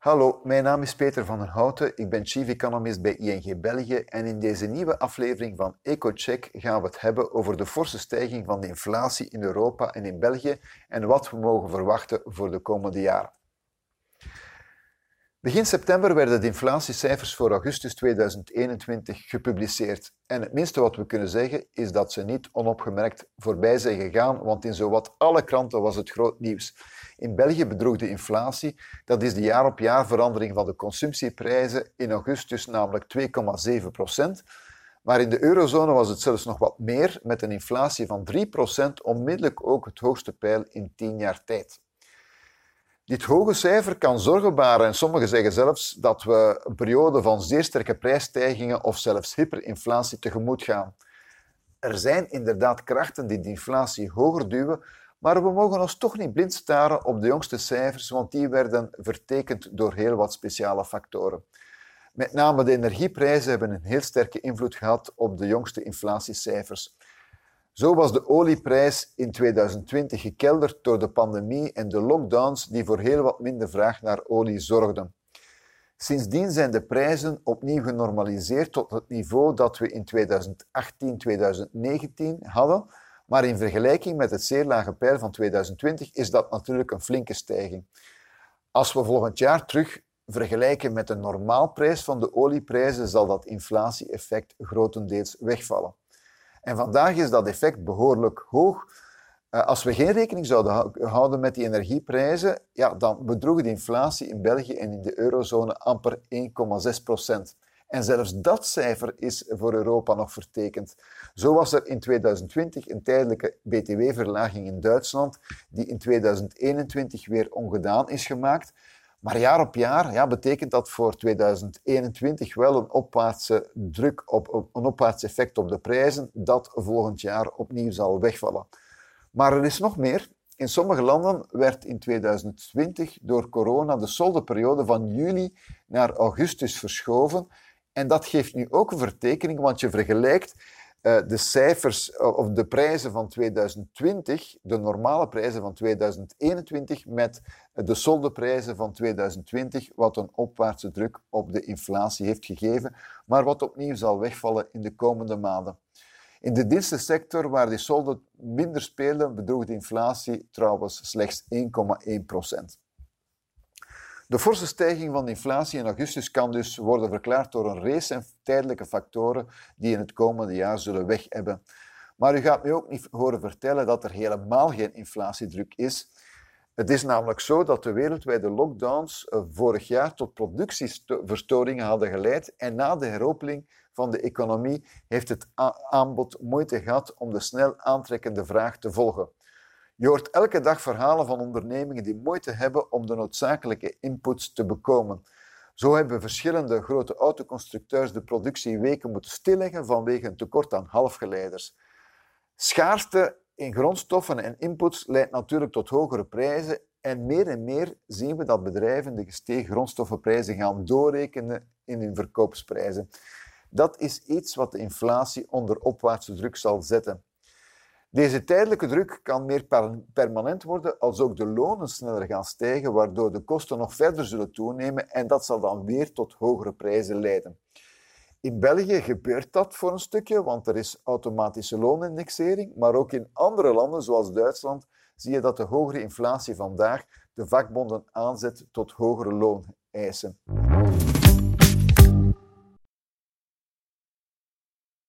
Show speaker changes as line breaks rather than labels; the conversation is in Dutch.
Hallo, mijn naam is Peter van den Houten. Ik ben Chief Economist bij ING België en in deze nieuwe aflevering van EcoCheck gaan we het hebben over de forse stijging van de inflatie in Europa en in België en wat we mogen verwachten voor de komende jaren. Begin september werden de inflatiecijfers voor augustus 2021 gepubliceerd. En het minste wat we kunnen zeggen is dat ze niet onopgemerkt voorbij zijn gegaan, want in zowat alle kranten was het groot nieuws. In België bedroeg de inflatie, dat is de jaar op jaar verandering van de consumptieprijzen, in augustus namelijk 2,7 procent. Maar in de eurozone was het zelfs nog wat meer, met een inflatie van 3 procent, onmiddellijk ook het hoogste pijl in 10 jaar tijd. Dit hoge cijfer kan zorgen baren en sommigen zeggen zelfs dat we een periode van zeer sterke prijsstijgingen of zelfs hyperinflatie tegemoet gaan. Er zijn inderdaad krachten die de inflatie hoger duwen, maar we mogen ons toch niet blind staren op de jongste cijfers, want die werden vertekend door heel wat speciale factoren. Met name de energieprijzen hebben een heel sterke invloed gehad op de jongste inflatiecijfers. Zo was de olieprijs in 2020 gekelderd door de pandemie en de lockdowns die voor heel wat minder vraag naar olie zorgden. Sindsdien zijn de prijzen opnieuw genormaliseerd tot het niveau dat we in 2018-2019 hadden, maar in vergelijking met het zeer lage pijl van 2020 is dat natuurlijk een flinke stijging. Als we volgend jaar terug vergelijken met de normaalprijs van de olieprijzen, zal dat inflatie-effect grotendeels wegvallen. En vandaag is dat effect behoorlijk hoog. Uh, als we geen rekening zouden houden met die energieprijzen, ja, dan bedroeg de inflatie in België en in de eurozone amper 1,6 procent. En zelfs dat cijfer is voor Europa nog vertekend. Zo was er in 2020 een tijdelijke btw-verlaging in Duitsland, die in 2021 weer ongedaan is gemaakt. Maar jaar op jaar ja, betekent dat voor 2021 wel een opwaartse druk, op, een opwaarts effect op de prijzen, dat volgend jaar opnieuw zal wegvallen. Maar er is nog meer. In sommige landen werd in 2020 door corona de soldeperiode van juli naar augustus verschoven. En dat geeft nu ook een vertekening, want je vergelijkt de cijfers of de prijzen van 2020, de normale prijzen van 2021, met de soldeprijzen van 2020, wat een opwaartse druk op de inflatie heeft gegeven, maar wat opnieuw zal wegvallen in de komende maanden. In de dienstensector, waar die solden minder spelen, bedroeg de inflatie trouwens slechts 1,1 procent. De forse stijging van de inflatie in augustus kan dus worden verklaard door een race en tijdelijke factoren die in het komende jaar zullen weg hebben. Maar u gaat me ook niet horen vertellen dat er helemaal geen inflatiedruk is. Het is namelijk zo dat de wereldwijde lockdowns eh, vorig jaar tot productieverstoringen hadden geleid en na de heropening van de economie heeft het aanbod moeite gehad om de snel aantrekkende vraag te volgen. Je hoort elke dag verhalen van ondernemingen die moeite hebben om de noodzakelijke inputs te bekomen. Zo hebben verschillende grote autoconstructeurs de productie weken moeten stilleggen vanwege een tekort aan halfgeleiders. Schaarste in grondstoffen en inputs leidt natuurlijk tot hogere prijzen en meer en meer zien we dat bedrijven de gestegen grondstoffenprijzen gaan doorrekenen in hun verkoopsprijzen. Dat is iets wat de inflatie onder opwaartse druk zal zetten. Deze tijdelijke druk kan meer permanent worden als ook de lonen sneller gaan stijgen, waardoor de kosten nog verder zullen toenemen en dat zal dan weer tot hogere prijzen leiden. In België gebeurt dat voor een stukje, want er is automatische loonindexering, maar ook in andere landen, zoals Duitsland, zie je dat de hogere inflatie vandaag de vakbonden aanzet tot hogere looneisen.